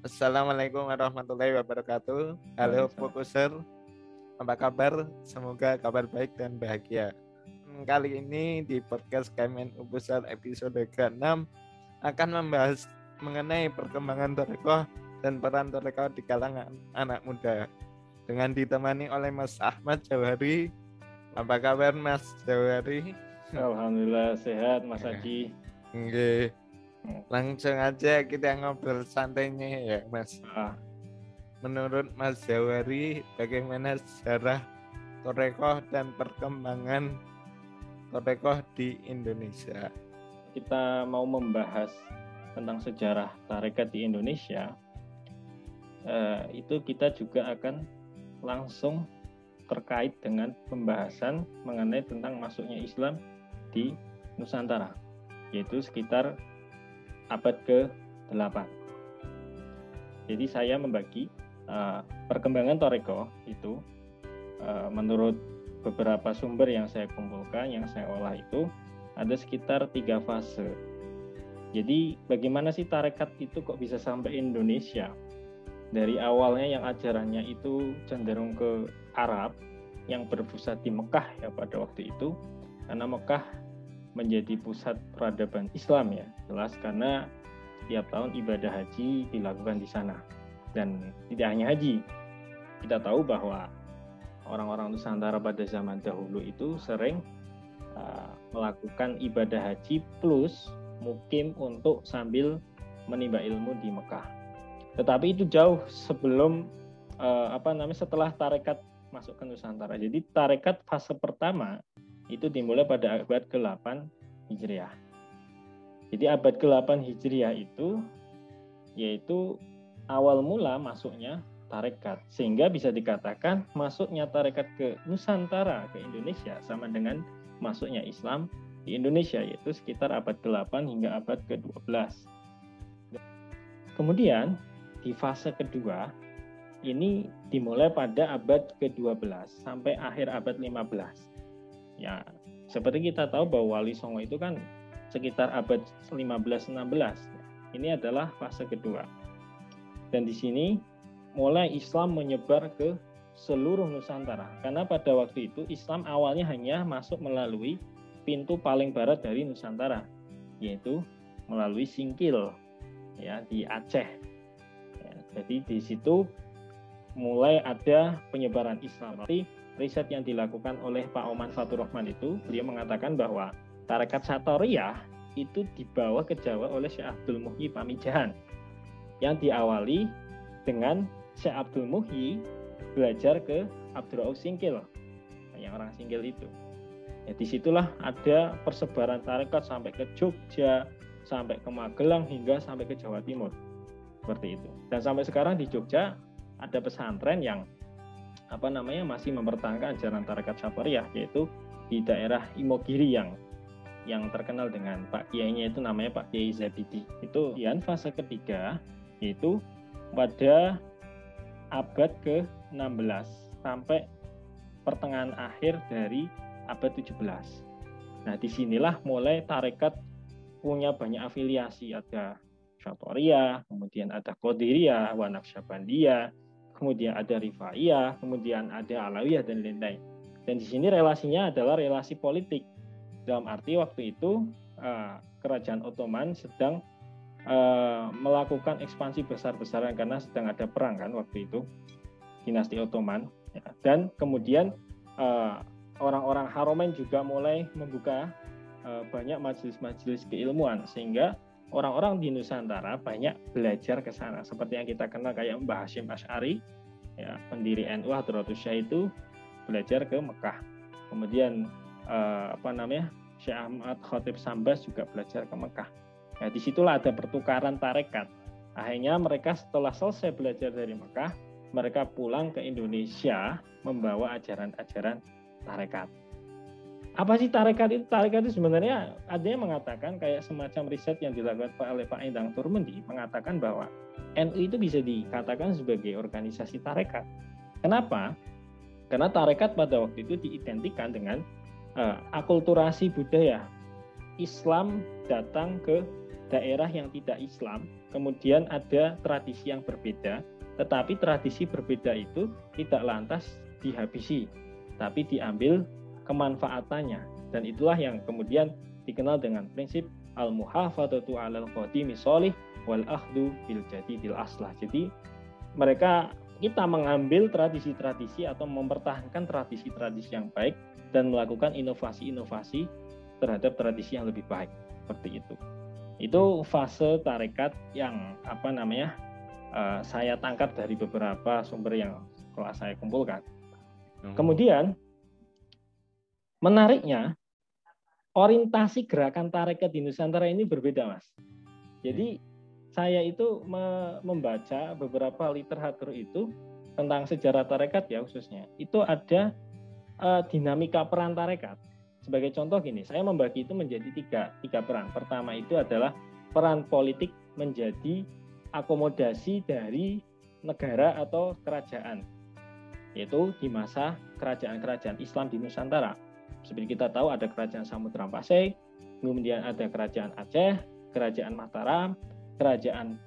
Assalamualaikum warahmatullahi wabarakatuh. Halo Fokuser, apa kabar? Semoga kabar baik dan bahagia. Hmm, Kali ini di podcast Kemen Ubusar episode ke-6 akan membahas mengenai perkembangan Torekoh dan peran Torekoh di kalangan anak muda. Dengan ditemani oleh Mas Ahmad Jawari. Apa kabar Mas Jawari? Alhamdulillah sehat Mas Ya. Adi. Oke. Langsung aja kita ngobrol santainya ya Mas. Ah, Menurut Mas Jawari, bagaimana sejarah Torekoh dan perkembangan Torekoh di Indonesia? kita mau membahas tentang sejarah tarekat di Indonesia. eh, itu kita juga akan langsung terkait dengan pembahasan mengenai tentang masuknya Islam di Nusantara, yaitu sekitar abad ke-8. Jadi saya membagi eh, perkembangan Toreko itu eh, menurut beberapa sumber yang saya kumpulkan, yang saya olah itu ada sekitar tiga fase. Jadi bagaimana sih tarekat itu kok bisa sampai Indonesia? Dari awalnya yang ajarannya itu cenderung ke Arab yang berpusat di Mekah ya pada waktu itu, karena Mekah menjadi pusat peradaban Islam ya, jelas karena tiap tahun ibadah haji dilakukan di sana. Dan tidak hanya haji, kita tahu bahwa orang-orang Nusantara pada zaman dahulu itu sering uh, melakukan ibadah haji plus mukim untuk sambil menimba ilmu di Mekah. Tetapi itu jauh sebelum uh, apa namanya setelah tarekat masuk ke Nusantara. Jadi tarekat fase pertama itu dimulai pada abad ke-8 Hijriah. Jadi abad ke-8 Hijriah itu yaitu awal mula masuknya tarekat sehingga bisa dikatakan masuknya tarekat ke Nusantara ke Indonesia sama dengan masuknya Islam di Indonesia yaitu sekitar abad ke-8 hingga abad ke-12. Kemudian di fase kedua ini dimulai pada abad ke-12 sampai akhir abad 15. Ya, seperti kita tahu bahwa Wali Songo itu kan sekitar abad 15-16. Ini adalah fase kedua. Dan di sini mulai Islam menyebar ke seluruh Nusantara. Karena pada waktu itu Islam awalnya hanya masuk melalui pintu paling barat dari Nusantara, yaitu melalui Singkil ya di Aceh. Ya, jadi di situ mulai ada penyebaran Islam. Tapi riset yang dilakukan oleh Pak Oman Fatur Rahman itu, beliau mengatakan bahwa tarekat Satoriyah itu dibawa ke Jawa oleh Syekh Abdul Muhyi Pamijahan yang diawali dengan Syekh Abdul Muhyi belajar ke Abdul Rauf Singkil yang orang Singkil itu. Ya, di situlah ada persebaran tarekat sampai ke Jogja, sampai ke Magelang hingga sampai ke Jawa Timur seperti itu. Dan sampai sekarang di Jogja ada pesantren yang apa namanya masih mempertahankan ajaran tarekat Sapariyah yaitu di daerah Imogiri yang yang terkenal dengan Pak Kiainya itu namanya Pak Kiai Zabidi. Itu yang fase ketiga yaitu pada abad ke-16 sampai pertengahan akhir dari abad 17. Nah, di sinilah mulai tarekat punya banyak afiliasi. Ada Syatoria, kemudian ada Qadiriyah, Wanaksyabandiyah, kemudian ada Rifaiyah, kemudian ada Alawiyah, dan lain-lain. Dan di sini relasinya adalah relasi politik. Dalam arti waktu itu eh, kerajaan Ottoman sedang eh, melakukan ekspansi besar-besaran karena sedang ada perang kan waktu itu dinasti Ottoman ya. dan kemudian eh, orang-orang Haromen juga mulai membuka banyak majelis-majelis keilmuan sehingga orang-orang di Nusantara banyak belajar ke sana seperti yang kita kenal kayak Mbah Hashim Ash'ari ya pendiri NU Hadratus Syah itu belajar ke Mekah kemudian eh, apa namanya Syekh Ahmad Khotib Sambas juga belajar ke Mekah Nah, di situlah ada pertukaran tarekat. Akhirnya mereka setelah selesai belajar dari Mekah, mereka pulang ke Indonesia membawa ajaran-ajaran tarekat. Apa sih tarekat itu? Tarekat itu sebenarnya ada yang mengatakan kayak semacam riset yang dilakukan oleh Pak Endang Turmendi mengatakan bahwa NU itu bisa dikatakan sebagai organisasi tarekat. Kenapa? Karena tarekat pada waktu itu diidentikan dengan uh, akulturasi budaya. Islam datang ke daerah yang tidak Islam, kemudian ada tradisi yang berbeda, tetapi tradisi berbeda itu tidak lantas dihabisi, tapi diambil kemanfaatannya. Dan itulah yang kemudian dikenal dengan prinsip al-muhafadzatu 'alal qadimi sholih wal akhdu bil jadidil aslah. Jadi mereka kita mengambil tradisi-tradisi atau mempertahankan tradisi-tradisi yang baik dan melakukan inovasi-inovasi terhadap tradisi yang lebih baik seperti itu. Itu fase tarekat yang apa namanya uh, saya tangkap dari beberapa sumber yang telah saya kumpulkan. Hmm. Kemudian menariknya orientasi gerakan tarekat di Nusantara ini berbeda, Mas. Jadi saya itu membaca beberapa literatur itu tentang sejarah tarekat ya khususnya. Itu ada uh, dinamika peran tarekat. Sebagai contoh gini, saya membagi itu menjadi tiga, tiga peran. Pertama itu adalah peran politik menjadi akomodasi dari negara atau kerajaan, yaitu di masa kerajaan-kerajaan Islam di Nusantara. Seperti kita tahu ada kerajaan Samudra Pasai, kemudian ada kerajaan Aceh, kerajaan Mataram, kerajaan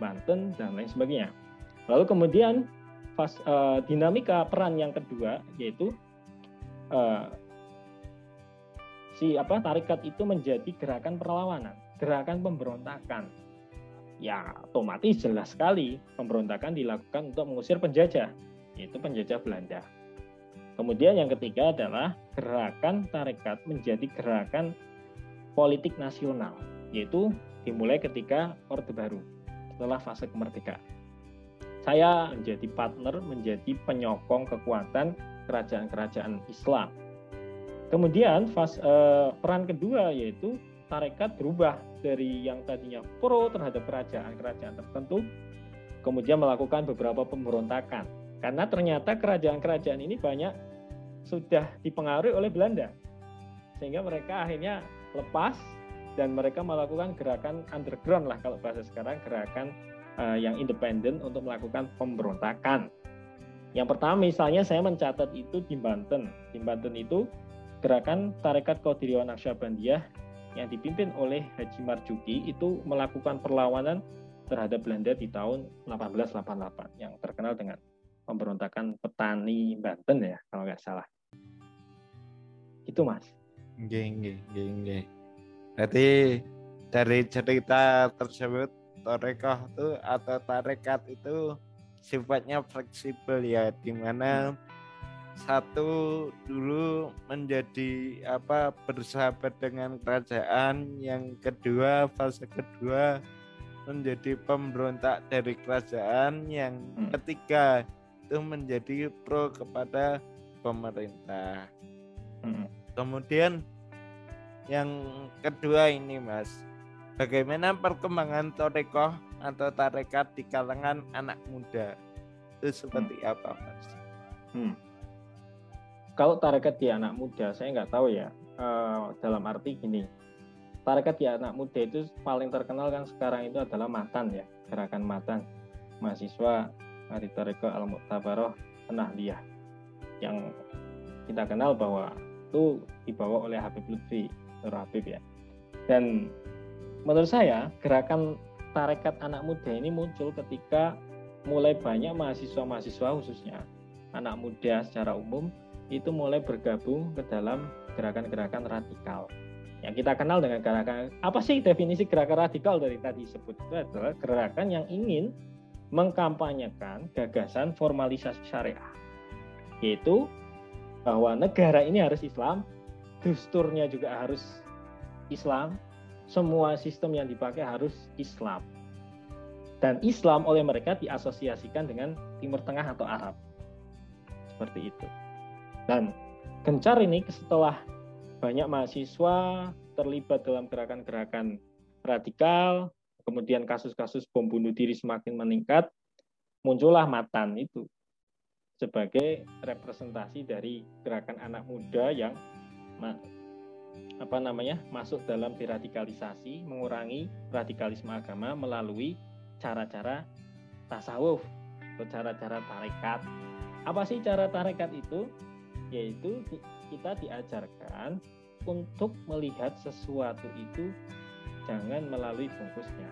Banten, dan lain sebagainya. Lalu kemudian pas, uh, dinamika peran yang kedua yaitu uh, si apa tarikat itu menjadi gerakan perlawanan, gerakan pemberontakan. Ya, otomatis jelas sekali pemberontakan dilakukan untuk mengusir penjajah, yaitu penjajah Belanda. Kemudian yang ketiga adalah gerakan tarekat menjadi gerakan politik nasional, yaitu dimulai ketika Orde Baru setelah fase kemerdekaan. Saya menjadi partner, menjadi penyokong kekuatan kerajaan-kerajaan Islam Kemudian fas, eh, peran kedua yaitu tarekat berubah dari yang tadinya pro terhadap kerajaan-kerajaan tertentu, kemudian melakukan beberapa pemberontakan. Karena ternyata kerajaan-kerajaan ini banyak sudah dipengaruhi oleh Belanda. Sehingga mereka akhirnya lepas dan mereka melakukan gerakan underground lah kalau bahasa sekarang, gerakan uh, yang independen untuk melakukan pemberontakan. Yang pertama misalnya saya mencatat itu di Banten. Di Banten itu gerakan Tarekat Qadiriyah Naqsyabandiyah yang dipimpin oleh Haji Marjuki itu melakukan perlawanan terhadap Belanda di tahun 1888 yang terkenal dengan pemberontakan petani Banten ya kalau nggak salah. Itu mas. Geng, geng, geng. Berarti dari cerita tersebut Torekoh itu atau tarekat itu sifatnya fleksibel ya, di mana satu dulu menjadi apa bersahabat dengan kerajaan yang kedua fase kedua menjadi pemberontak dari kerajaan yang hmm. ketiga itu menjadi pro kepada pemerintah hmm. Kemudian yang kedua ini mas. Bagaimana perkembangan torekoh atau tarekat di kalangan anak muda? Itu seperti hmm. apa mas? Hmm. Kalau tarekat di anak muda saya nggak tahu ya. Uh, dalam arti gini. Tarekat di anak muda itu paling terkenal kan sekarang itu adalah matan ya gerakan matan. Mahasiswa dari tarekat al muktabaroh dia yang kita kenal bahwa itu dibawa oleh Habib Lutfi Nur Habib ya dan menurut saya gerakan tarekat anak muda ini muncul ketika mulai banyak mahasiswa-mahasiswa khususnya anak muda secara umum itu mulai bergabung ke dalam gerakan-gerakan radikal. Yang kita kenal dengan gerakan apa sih definisi gerakan radikal dari tadi sebut itu adalah gerakan yang ingin mengkampanyekan gagasan formalisasi syariah, yaitu bahwa negara ini harus Islam, dusturnya juga harus Islam, semua sistem yang dipakai harus Islam. Dan Islam oleh mereka diasosiasikan dengan Timur Tengah atau Arab. Seperti itu. Dan gencar ini setelah banyak mahasiswa terlibat dalam gerakan-gerakan radikal, kemudian kasus-kasus bom bunuh diri semakin meningkat, muncullah Matan itu sebagai representasi dari gerakan anak muda yang apa namanya masuk dalam deradikalisasi, mengurangi radikalisme agama melalui cara-cara tasawuf atau cara-cara tarekat. Apa sih cara tarekat itu? yaitu kita diajarkan untuk melihat sesuatu itu jangan melalui bungkusnya.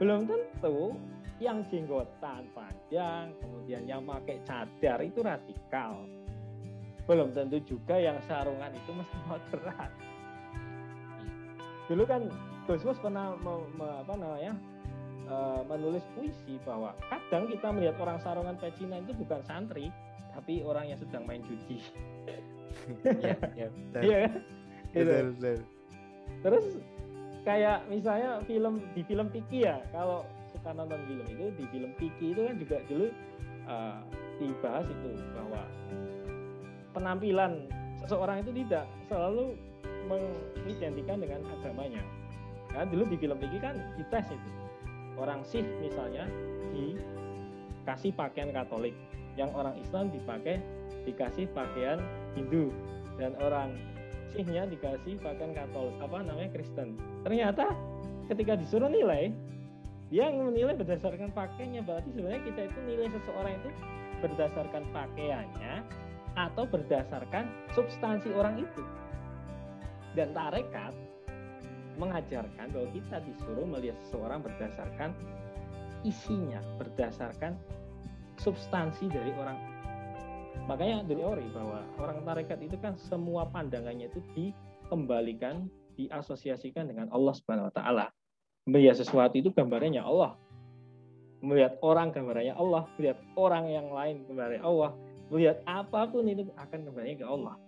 Belum tentu yang jenggotan panjang, kemudian yang pakai cadar itu radikal. Belum tentu juga yang sarungan itu mesti moderat. Dulu kan Gusmus pernah me, me, apa namanya uh, menulis puisi bahwa kadang kita melihat orang sarungan pecinan itu bukan santri, tapi orang yang sedang main judi. Iya, iya. Iya kan? Gitu. Betul, betul. Terus kayak misalnya film di film Piki ya, kalau suka nonton film itu di film Piki itu kan juga dulu uh, dibahas itu bahwa penampilan seseorang itu tidak selalu mengidentikan dengan agamanya. Kan dulu di film Piki kan dites itu. Orang Sikh misalnya dikasih pakaian Katolik, yang orang Islam dipakai dikasih pakaian Hindu dan orang Sikhnya dikasih pakaian Katolik apa namanya Kristen. Ternyata ketika disuruh nilai, dia menilai berdasarkan pakaiannya berarti sebenarnya kita itu nilai seseorang itu berdasarkan pakaiannya atau berdasarkan substansi orang itu. Dan tarekat mengajarkan bahwa kita disuruh melihat seseorang berdasarkan isinya, berdasarkan substansi dari orang Makanya dari ori bahwa orang tarekat itu kan semua pandangannya itu dikembalikan, diasosiasikan dengan Allah Subhanahu wa taala. Melihat sesuatu itu gambarannya Allah. Melihat orang gambarannya Allah, melihat orang yang lain gambarannya Allah, melihat apa pun itu akan kembali ke Allah.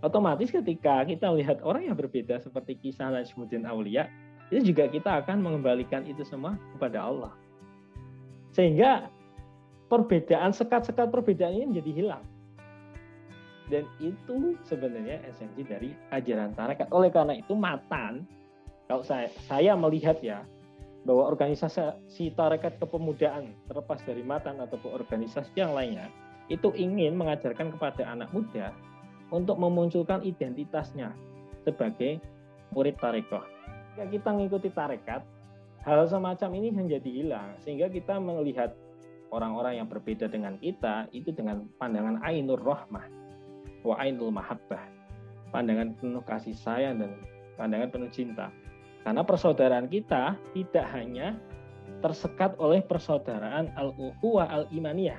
Otomatis ketika kita melihat orang yang berbeda seperti kisah Najmuddin Aulia, itu juga kita akan mengembalikan itu semua kepada Allah. Sehingga perbedaan sekat-sekat perbedaan ini menjadi hilang. Dan itu sebenarnya esensi dari ajaran tarekat. Oleh karena itu matan, kalau saya, saya melihat ya, bahwa organisasi tarekat kepemudaan terlepas dari matan ataupun organisasi yang lainnya, itu ingin mengajarkan kepada anak muda untuk memunculkan identitasnya sebagai murid tarekat. Jika kita mengikuti tarekat, hal semacam ini menjadi hilang sehingga kita melihat orang-orang yang berbeda dengan kita itu dengan pandangan ainur rahmah wa ainul mahabbah pandangan penuh kasih sayang dan pandangan penuh cinta karena persaudaraan kita tidak hanya tersekat oleh persaudaraan al-ukhuwah al-imaniyah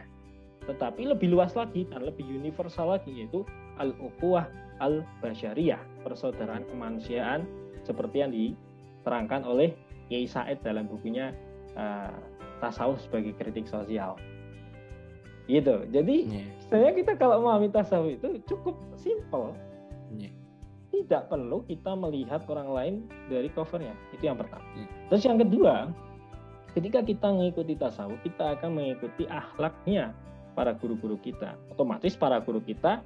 tetapi lebih luas lagi dan lebih universal lagi yaitu al-ukhuwah al-basyariyah persaudaraan kemanusiaan seperti yang diterangkan oleh Kiai Said dalam bukunya uh, tasawuf sebagai kritik sosial. Gitu. Jadi yeah. sebenarnya kita kalau memahami tasawuf itu cukup simple. Yeah. Tidak perlu kita melihat orang lain dari covernya. Itu yang pertama. Yeah. Terus yang kedua, ketika kita mengikuti tasawuf, kita akan mengikuti akhlaknya para guru-guru kita. Otomatis para guru kita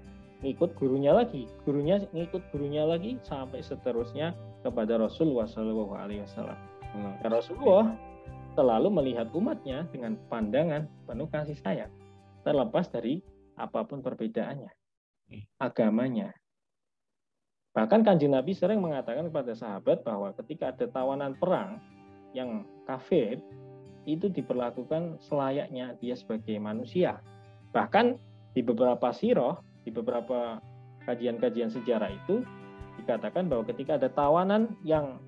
ngikut gurunya lagi, gurunya ngikut gurunya lagi sampai seterusnya kepada Rasulullah Shallallahu Alaihi Wasallam. Hmm. Rasulullah selalu melihat umatnya dengan pandangan penuh kasih sayang, terlepas dari apa pun perbedaannya, agamanya. Bahkan kanjeng Nabi sering mengatakan kepada sahabat bahwa ketika ada tawanan perang yang kafir, itu diperlakukan selayaknya dia sebagai manusia. Bahkan di beberapa siroh, di beberapa kajian-kajian sejarah itu, dikatakan bahwa ketika ada tawanan yang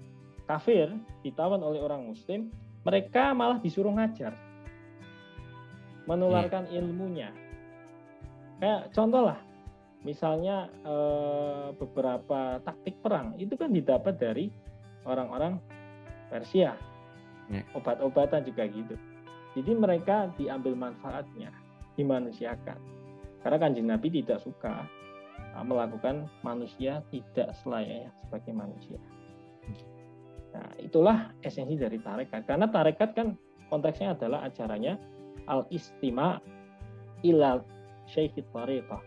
kafir ditawan oleh orang muslim, mereka malah disuruh ngajar menularkan hmm. ilmunya kayak contoh lah misalnya eh, beberapa taktik perang itu kan didapat dari orang-orang Persia yeah. obat-obatan juga gitu jadi mereka diambil manfaatnya dimanusiakan karena kanjeng Nabi tidak suka eh, melakukan manusia tidak selayaknya sebagai manusia Nah, itulah esensi dari tarekat. Karena tarekat kan konteksnya adalah acaranya al-istima ilal syaikhit tariqah.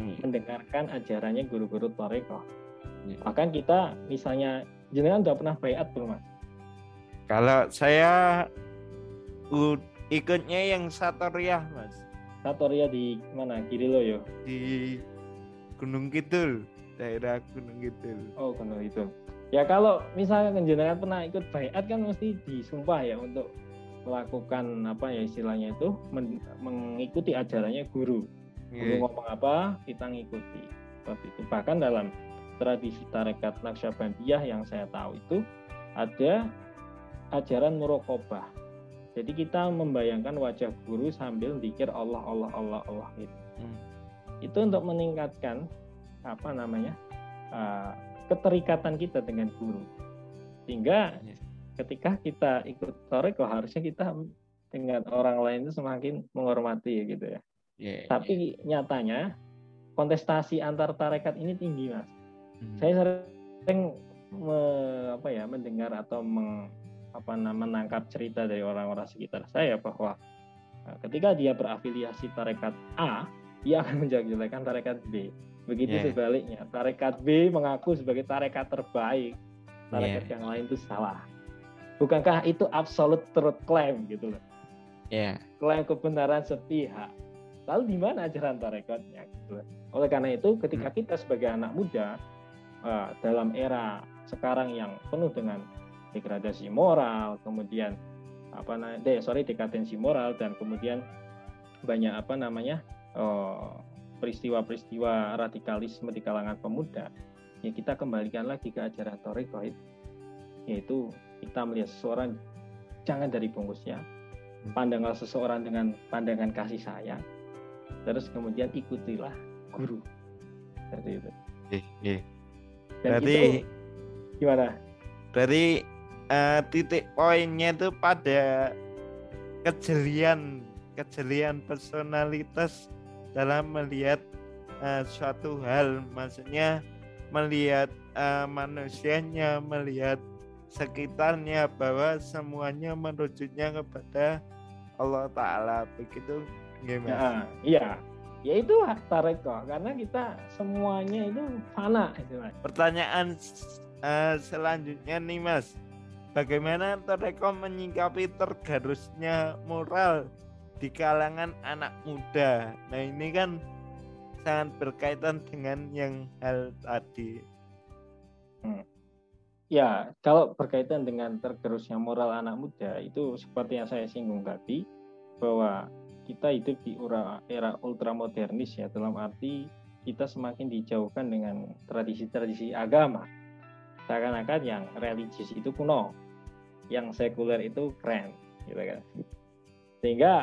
Hmm. Mendengarkan ajarannya guru-guru tariqah. Hmm. Bahkan kita misalnya jenengan udah pernah bayat belum mas? Kalau saya ikutnya yang Satoriah mas. Satoriah di mana? Kiri lo yo? Di Gunung Kidul, daerah Gunung Kidul. Oh Gunung Kidul. Ya kalau misalnya jenengan pernah ikut bayat kan mesti disumpah ya untuk melakukan apa ya istilahnya itu men, mengikuti ajarannya guru. Guru ngomong apa kita ngikuti seperti itu bahkan dalam tradisi tarekat Naksabandiyah yang saya tahu itu ada ajaran murokobah jadi kita membayangkan wajah guru sambil dikir Allah Allah Allah Allah gitu hmm. itu untuk meningkatkan apa namanya uh, keterikatan kita dengan guru sehingga iya. ketika kita ikut toreko harusnya kita dengan orang lain itu semakin menghormati gitu ya. Yeah, Tapi yeah. nyatanya kontestasi antar tarekat ini tinggi mas. Hmm. Saya sering me, apa ya mendengar atau meng, apa menangkap cerita dari orang-orang sekitar saya bahwa eh, ketika dia berafiliasi tarekat A, dia akan menjelek-jelekan tarekat B. Begitu yeah. sebaliknya, tarekat B mengaku sebagai tarekat terbaik, tarekat yeah. yang lain itu salah. Bukankah itu absolute truth claim gitu loh? yeah. klaim kebenaran sepihak. Lalu di mana ajaran tarekatnya? Gitu. Oleh karena itu, ketika hmm. kita sebagai anak muda uh, dalam era sekarang yang penuh dengan degradasi moral, kemudian apa namanya, sorry dekadensi moral dan kemudian banyak apa namanya uh, peristiwa-peristiwa radikalisme di kalangan pemuda, ya kita kembalikan lagi ke ajaran Torikoid, yaitu kita melihat seseorang jangan dari bungkusnya, pandanglah seseorang dengan pandangan kasih sayang terus kemudian ikutilah guru. Seperti itu. Eh, eh. berarti itu, gimana? Dari uh, titik poinnya itu pada kejelian kejelian personalitas dalam melihat uh, suatu hal. Maksudnya melihat uh, manusianya melihat sekitarnya bahwa semuanya merujuknya kepada Allah Ta'ala. Begitu gimana? Ya, iya ya itu tareko karena kita semuanya itu fana itu mas. Pertanyaan uh, selanjutnya nih mas, bagaimana tareko menyikapi tergarusnya moral di kalangan anak muda? Nah ini kan sangat berkaitan dengan yang hal tadi. Hmm. Ya, kalau berkaitan dengan tergerusnya moral anak muda itu seperti yang saya singgung tadi bahwa kita hidup di era, era ultramodernis ya dalam arti kita semakin dijauhkan dengan tradisi-tradisi agama. Seakan-akan yang religius itu kuno, yang sekuler itu keren, gitu kan. Sehingga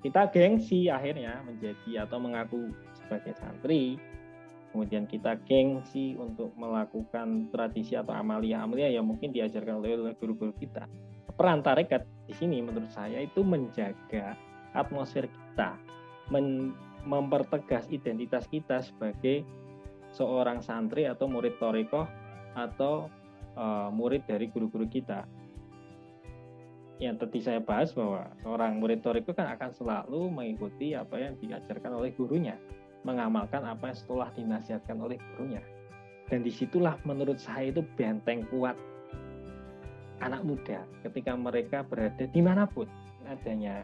kita gengsi akhirnya menjadi atau mengaku sebagai santri kemudian kita gengsi untuk melakukan tradisi atau amalia-amalia yang mungkin diajarkan oleh guru-guru kita. Peran tarekat di sini menurut saya itu menjaga atmosfer kita, mempertegas identitas kita sebagai seorang santri atau murid toriko atau uh, murid dari guru-guru kita. Yang tadi saya bahas bahwa seorang murid toriko kan akan selalu mengikuti apa yang diajarkan oleh gurunya mengamalkan apa yang setelah dinasihatkan oleh gurunya. Dan di situlah menurut saya itu benteng kuat anak muda ketika mereka berada di mana pun adanya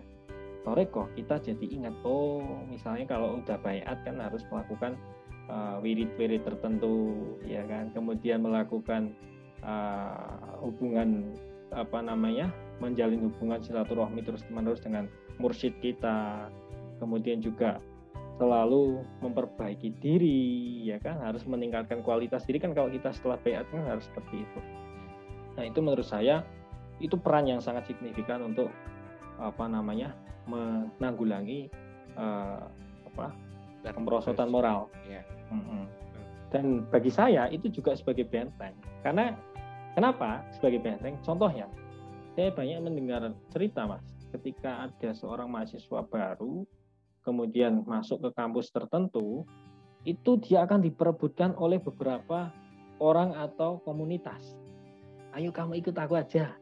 toreko kita jadi ingat? Oh misalnya kalau udah bayat kan harus melakukan uh, wirid-wirid tertentu ya kan? Kemudian melakukan uh, hubungan apa namanya menjalin hubungan silaturahmi terus menerus dengan mursyid kita. Kemudian juga selalu memperbaiki diri ya kan? Harus meningkatkan kualitas diri kan kalau kita setelah bayat kan harus seperti itu. Nah itu menurut saya itu peran yang sangat signifikan untuk apa namanya menanggulangi uh, apa kemerosotan moral. Ya. dan bagi saya itu juga sebagai benteng. Karena kenapa sebagai benteng? Contohnya saya banyak mendengar cerita mas. Ketika ada seorang mahasiswa baru kemudian masuk ke kampus tertentu, itu dia akan diperebutkan oleh beberapa orang atau komunitas. Ayo kamu ikut aku aja,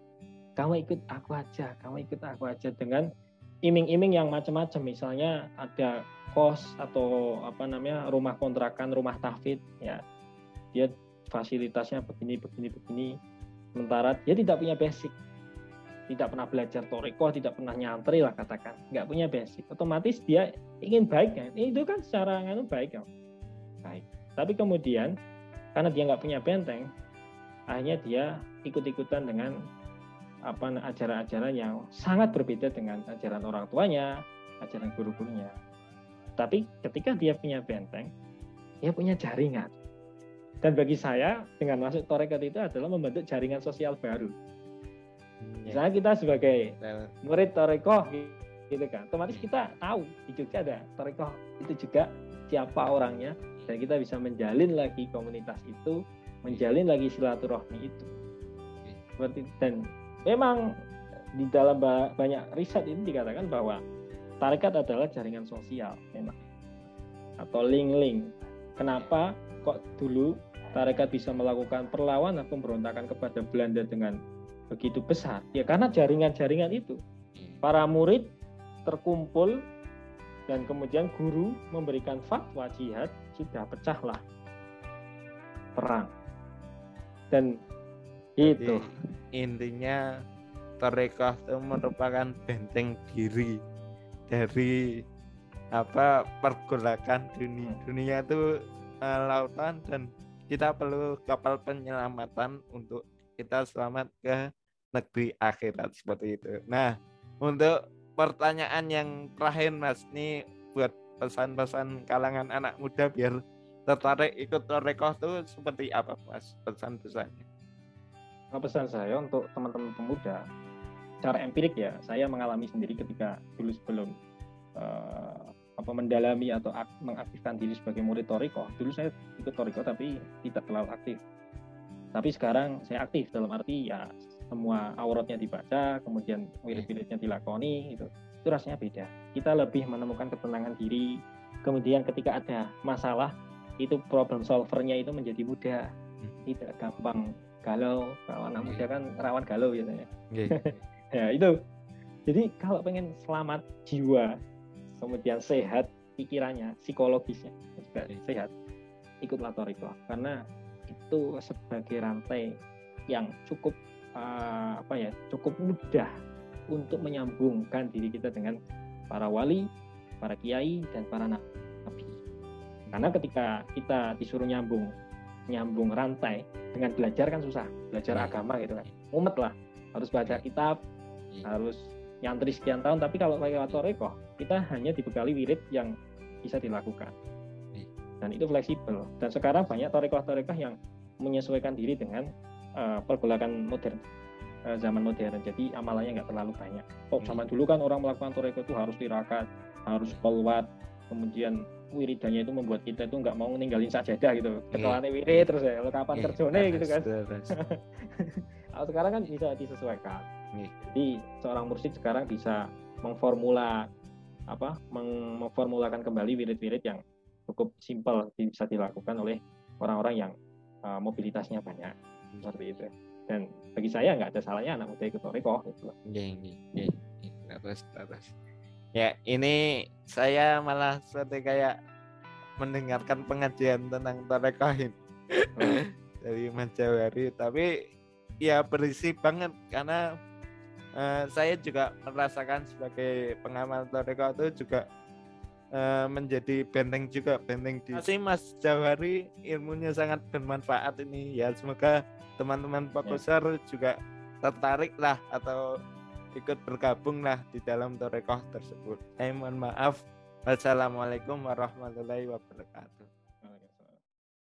kamu ikut aku aja, kamu ikut aku aja dengan iming-iming yang macam-macam. Misalnya ada kos atau apa namanya rumah kontrakan, rumah tahfid, ya dia fasilitasnya begini, begini, begini. Sementara dia tidak punya basic, tidak pernah belajar toriko, tidak pernah nyantri lah katakan, nggak punya basic, otomatis dia ingin baik kan? Itu kan secara nganu baik kan? Baik. Tapi kemudian karena dia nggak punya benteng, akhirnya dia ikut-ikutan dengan apa ajaran-ajaran yang sangat berbeda dengan ajaran orang tuanya, ajaran guru-gurunya. Tapi ketika dia punya benteng, dia punya jaringan. Dan bagi saya dengan masuk torekat itu adalah membentuk jaringan sosial baru. Hmm, ya. Misalnya kita sebagai murid torekoh gitu kan, otomatis kita tahu di Jogja ada torekoh itu juga siapa orangnya dan kita bisa menjalin lagi komunitas itu, menjalin lagi silaturahmi itu. Seperti dan memang di dalam banyak riset ini dikatakan bahwa tarekat adalah jaringan sosial memang atau link-link. Kenapa kok dulu tarekat bisa melakukan perlawanan pemberontakan kepada Belanda dengan begitu besar? Ya karena jaringan-jaringan itu. Para murid terkumpul dan kemudian guru memberikan fatwa jihad, sudah pecahlah perang. Dan itu intinya tarekat itu merupakan benteng diri dari apa pergolakan dunia dunia itu uh, lautan dan kita perlu kapal penyelamatan untuk kita selamat ke negeri akhirat seperti itu. Nah, untuk pertanyaan yang terakhir Mas, ini buat pesan-pesan kalangan anak muda biar tertarik ikut Torekoh itu seperti apa Mas pesan-pesannya? Nah, pesan saya untuk teman-teman pemuda, cara empirik ya, saya mengalami sendiri ketika dulu sebelum uh, apa mendalami atau ak, mengaktifkan diri sebagai murid Toriko. Dulu saya ikut Toriko tapi tidak terlalu aktif. Tapi sekarang saya aktif dalam arti ya semua auratnya dibaca, kemudian wirid-wiridnya dilakoni itu. Itu rasanya beda. Kita lebih menemukan ketenangan diri. Kemudian ketika ada masalah itu problem solvernya itu menjadi mudah. Hmm. Tidak gampang galau. Kalau anak muda kan rawan galau biasanya. ya itu. Jadi kalau pengen selamat jiwa kemudian sehat pikirannya, psikologisnya juga sehat, ikutlah Toriko karena itu sebagai rantai yang cukup uh, apa ya cukup mudah untuk menyambungkan diri kita dengan para wali, para kiai dan para nabi. Karena ketika kita disuruh nyambung nyambung rantai. Dengan belajar kan susah, belajar iya. agama gitu kan, mumet lah, harus baca kitab, iya. harus nyantri sekian tahun. Tapi kalau pakai watoreko kita hanya dibekali wirid yang bisa dilakukan. Dan itu fleksibel. Dan sekarang banyak torekoh-torekoh yang menyesuaikan diri dengan uh, pergolakan modern uh, zaman modern. Jadi amalannya nggak terlalu banyak. Oh zaman dulu kan orang melakukan toreko itu harus tirakat harus pelwat kemudian wiridannya itu membuat kita itu nggak mau ninggalin sajadah gitu. Ketuanya wirid terus ya lo kapan kerjone gitu kan. sekarang kan bisa disesuaikan. Jadi seorang mursyid sekarang bisa mengformula apa memformulakan kembali wirid-wirid yang cukup simpel bisa dilakukan oleh orang-orang yang uh, mobilitasnya banyak. Seperti itu. Dan bagi saya nggak ada salahnya anak muda ikut toriko gitu Iya, iya, terus terus. Ya, ini saya malah seperti kayak mendengarkan pengajian tentang hmm. dari Mas Jawari, tapi ya berisi banget karena uh, saya juga merasakan sebagai pengamal toriko itu juga uh, menjadi benteng juga benteng di masih Mas Jawari ilmunya sangat bermanfaat ini ya semoga teman-teman Pokusar ya. juga tertarik lah atau ikut bergabung lah di dalam torekoh tersebut. Saya mohon maaf. Wassalamualaikum warahmatullahi wabarakatuh.